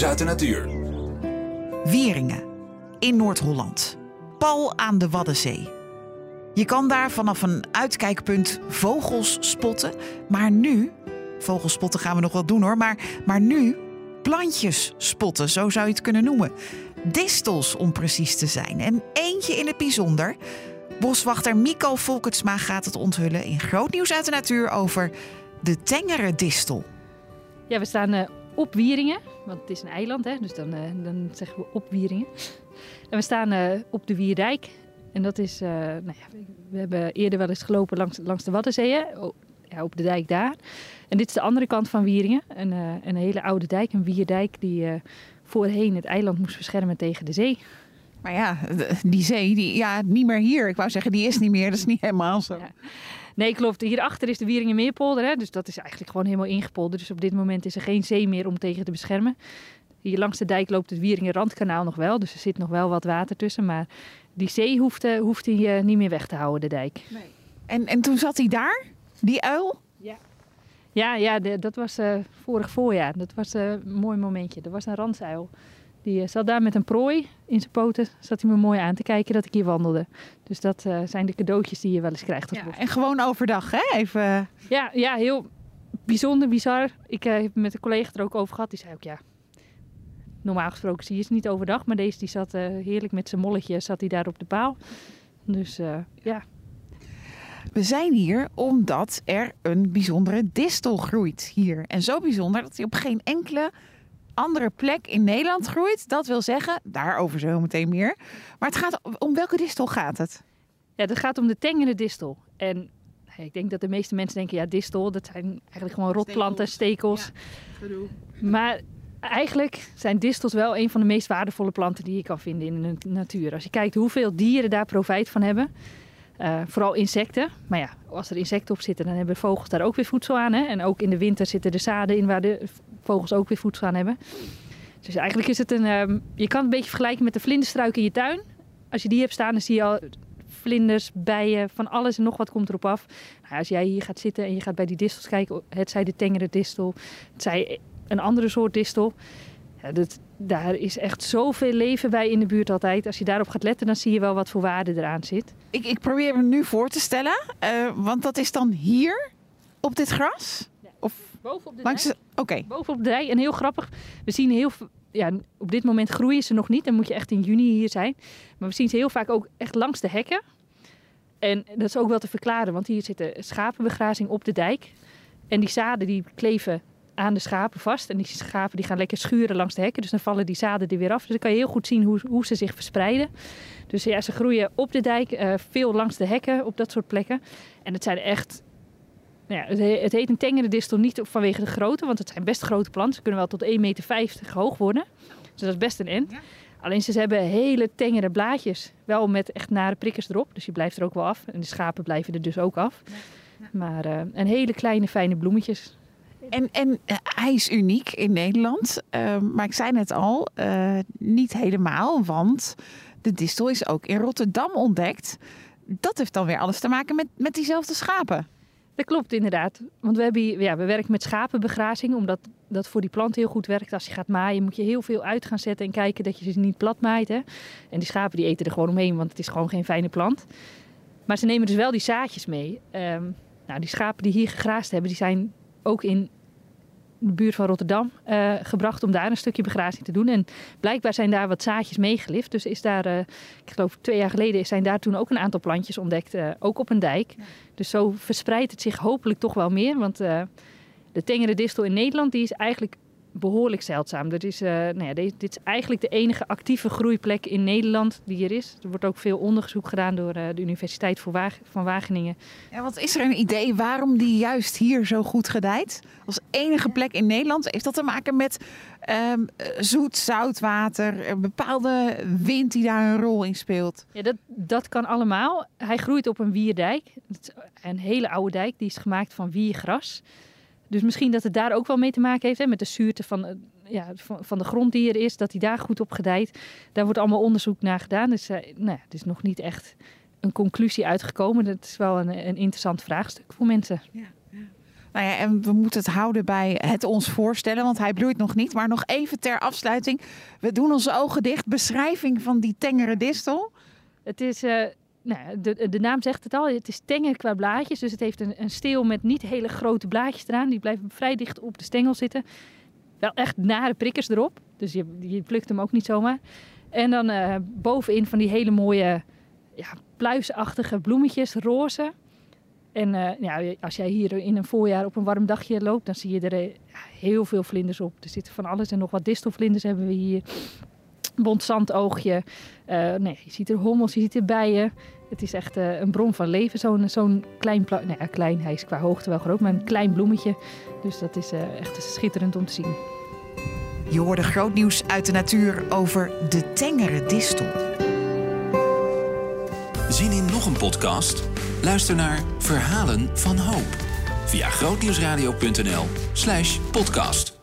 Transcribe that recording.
Nieuws uit de natuur. Wieringen in Noord-Holland. Pal aan de Waddenzee. Je kan daar vanaf een uitkijkpunt vogels spotten. Maar nu, vogels spotten gaan we nog wel doen hoor, maar, maar nu plantjes spotten, zo zou je het kunnen noemen. Distels om precies te zijn. En eentje in het bijzonder. Boswachter Mico Volkertsma gaat het onthullen in Groot Nieuws uit de Natuur over de tengere distel. Ja, we staan eh, op Wieringen, want het is een eiland, hè, dus dan, eh, dan zeggen we op Wieringen. En we staan eh, op de Wierdijk. En dat is, eh, nou ja, we hebben eerder wel eens gelopen langs, langs de Waddenzeeën, ja, op de dijk daar. En dit is de andere kant van Wieringen, een, een hele oude dijk, een Wierdijk die voorheen het eiland moest beschermen tegen de zee. Maar ja, die zee, die, ja, niet meer hier. Ik wou zeggen, die is niet meer. Dat is niet helemaal zo. Ja. Nee, klopt. Hierachter is de Wieringenmeerpolder. Hè? Dus dat is eigenlijk gewoon helemaal ingepolderd. Dus op dit moment is er geen zee meer om tegen te beschermen. Hier langs de dijk loopt het Wieringenrandkanaal nog wel. Dus er zit nog wel wat water tussen. Maar die zee hoeft, hoeft hij eh, niet meer weg te houden, de dijk. En, en toen zat hij daar, die uil. Ja, ja de- dat was eh, vorig voorjaar. Dat was eh, een mooi momentje. Er was een randzuil. Die eh, zat daar met een prooi in zijn poten. Zat hij me mooi aan te kijken dat ik hier wandelde. Dus dat eh, zijn de cadeautjes die je wel eens krijgt als Ja, en gewoon overdag, hè? Even. Ja, ja, heel bijzonder, bizar. Ik eh, heb met een collega er ook over gehad. Die zei ook, ja, normaal gesproken zie je ze niet overdag. Maar deze die zat eh, heerlijk met zijn molletje, zat hij daar op de paal. Dus eh, ja, We zijn hier omdat er een bijzondere distel groeit hier. En zo bijzonder dat hij op geen enkele andere plek in Nederland groeit. Dat wil zeggen, daarover zo meteen meer. Maar het gaat om welke distel gaat het? ja het gaat om de tengere distel. En ik denk dat de meeste mensen denken, ja, distel, dat zijn eigenlijk gewoon rotplanten, stekels. Maar eigenlijk zijn distels wel een van de meest waardevolle planten die je kan vinden in de nat- natuur. Als je kijkt hoeveel dieren daar profijt van hebben. eh, vooral insecten. Maar ja, als er insecten op zitten, dan hebben vogels daar ook weer voedsel aan. Hè? En ook in de winter zitten er zaden in waar de vogels ook weer voedsel aan hebben. Dus eigenlijk is het een. ehm, je kan het een beetje vergelijken met de vlinderstruik in je tuin. Als je die hebt staan, dan zie je al vlinders, bijen, van alles en nog wat komt erop af. Nou, als jij hier gaat zitten en je gaat bij die distels kijken, het zij de tengere distel, het zij een andere soort distel. Ja, dat, daar is echt zoveel leven bij in de buurt altijd. Als je daarop gaat letten, dan zie je wel wat voor waarde eraan zit. Ik, ik probeer me nu voor te stellen, eh, want dat is dan hier op dit gras? Of Boven op de langs de- Oké. Boven op de dijk. En heel grappig, we zien heel ja, op dit moment groeien ze nog niet. Dan moet je echt in juni hier zijn. Maar we zien ze heel vaak ook echt langs de hekken. En dat is ook wel te verklaren, want hier zit een schapenbegrazing op de dijk. En die zaden die kleven aan de schapen vast. En die schapen die gaan lekker schuren langs de hekken. Dus dan vallen die zaden er weer af. Dus dan kan je heel goed zien hoe, hoe ze zich verspreiden. Dus ja, ze groeien op de dijk, eh, veel langs de hekken, op dat soort plekken. En het zijn echt nou ja, het, he- het heet een tengere distel niet vanwege de grootte, want het zijn best grote planten. Ze kunnen wel tot 1,50 meter hoog worden. Dus dat is best een end. Ja. Alleen ze hebben hele tengere blaadjes. Wel met echt nare prikkers erop. Dus je blijft er ook wel af. En de schapen blijven er dus ook af. Maar eh, en hele kleine fijne bloemetjes. En, en eh, hij is uniek in Nederland. eh, maar ik zei net al, eh, niet helemaal, want de distel is ook in Rotterdam ontdekt. Dat heeft dan weer alles te maken met, met diezelfde schapen. Dat klopt inderdaad. Want we, hebben ja, we werken met schapenbegrazing. Omdat dat voor die plant heel goed werkt. Als je gaat maaien moet je heel veel uit gaan zetten. En kijken dat je ze niet plat maait. Hè? En die schapen die eten er gewoon omheen. Want het is gewoon geen fijne plant. Maar ze nemen dus wel die zaadjes mee. Ehm, nou, die schapen die hier gegraasd hebben. Die zijn ook in de buurt van Rotterdam eh, gebracht. Om daar een stukje begrazing te doen. En blijkbaar zijn daar wat zaadjes meegelift. Dus is daar, eh, ik geloof twee jaar geleden, zijn daar toen ook een aantal plantjes ontdekt. eh, ook op een dijk. Dus zo verspreidt het zich hopelijk toch wel meer. Want de tengere distel in Nederland die is eigenlijk behoorlijk zeldzaam. Is, eh, nou ja, dit, dit is eigenlijk de enige actieve groeiplek in Nederland die er is. Er wordt ook veel onderzoek gedaan door eh, de Universiteit van Wageningen. Ja, wat is er een idee waarom die juist hier zo goed gedijt? Als enige plek in Nederland. Heeft dat te maken met ehm, eh, zoet, zout water, een bepaalde wind die daar een rol in speelt? Ja, dat, dat kan allemaal. Hij groeit op een wierdijk. Is een hele oude dijk, die is gemaakt van wiergras. Dus misschien dat het daar ook wel mee te maken heeft, hè, met de zuurte van, eh, ja, van, van de grond die er is, dat hij daar goed op gedijt. Daar wordt allemaal onderzoek naar gedaan. Dus eh, nou ja, het is nog niet echt een conclusie uitgekomen. Dat is wel een, een interessant vraagstuk voor mensen. Nou ja, en we moeten het houden bij het ons voorstellen, want hij bloeit nog niet. Maar nog even ter afsluiting. We doen onze ogen dicht. Beschrijving van die tengere distel. Het is, uh, nou, de, de naam zegt het al, het is tenger qua blaadjes. Dus het heeft een, een steel met niet hele grote blaadjes eraan. Die blijven vrij dicht op de stengel zitten. Wel echt nare prikkers erop. Dus je, je plukt hem ook niet zomaar. En dan uh, bovenin van die hele mooie ja, pluisachtige bloemetjes, roze. En uh, ja, als jij hier in een voorjaar op een warm dagje loopt, dan zie je er uh, heel veel vlinders op. Er zitten van alles en nog wat distelvlinders hebben we hier. Bont zandoogje. Uh, nee, je ziet er hommels, je ziet er bijen. Het is echt een bron van leven, zo'n zo'n klein, nou ja, klein, hij is qua hoogte wel groot, maar een klein bloemetje. Dus dat is echt schitterend om te zien. Je hoorde groot nieuws uit de natuur over de tengere distel. Zien in nog een podcast? Luister naar Verhalen van Hoop via grootnieuwsradio.nl/podcast.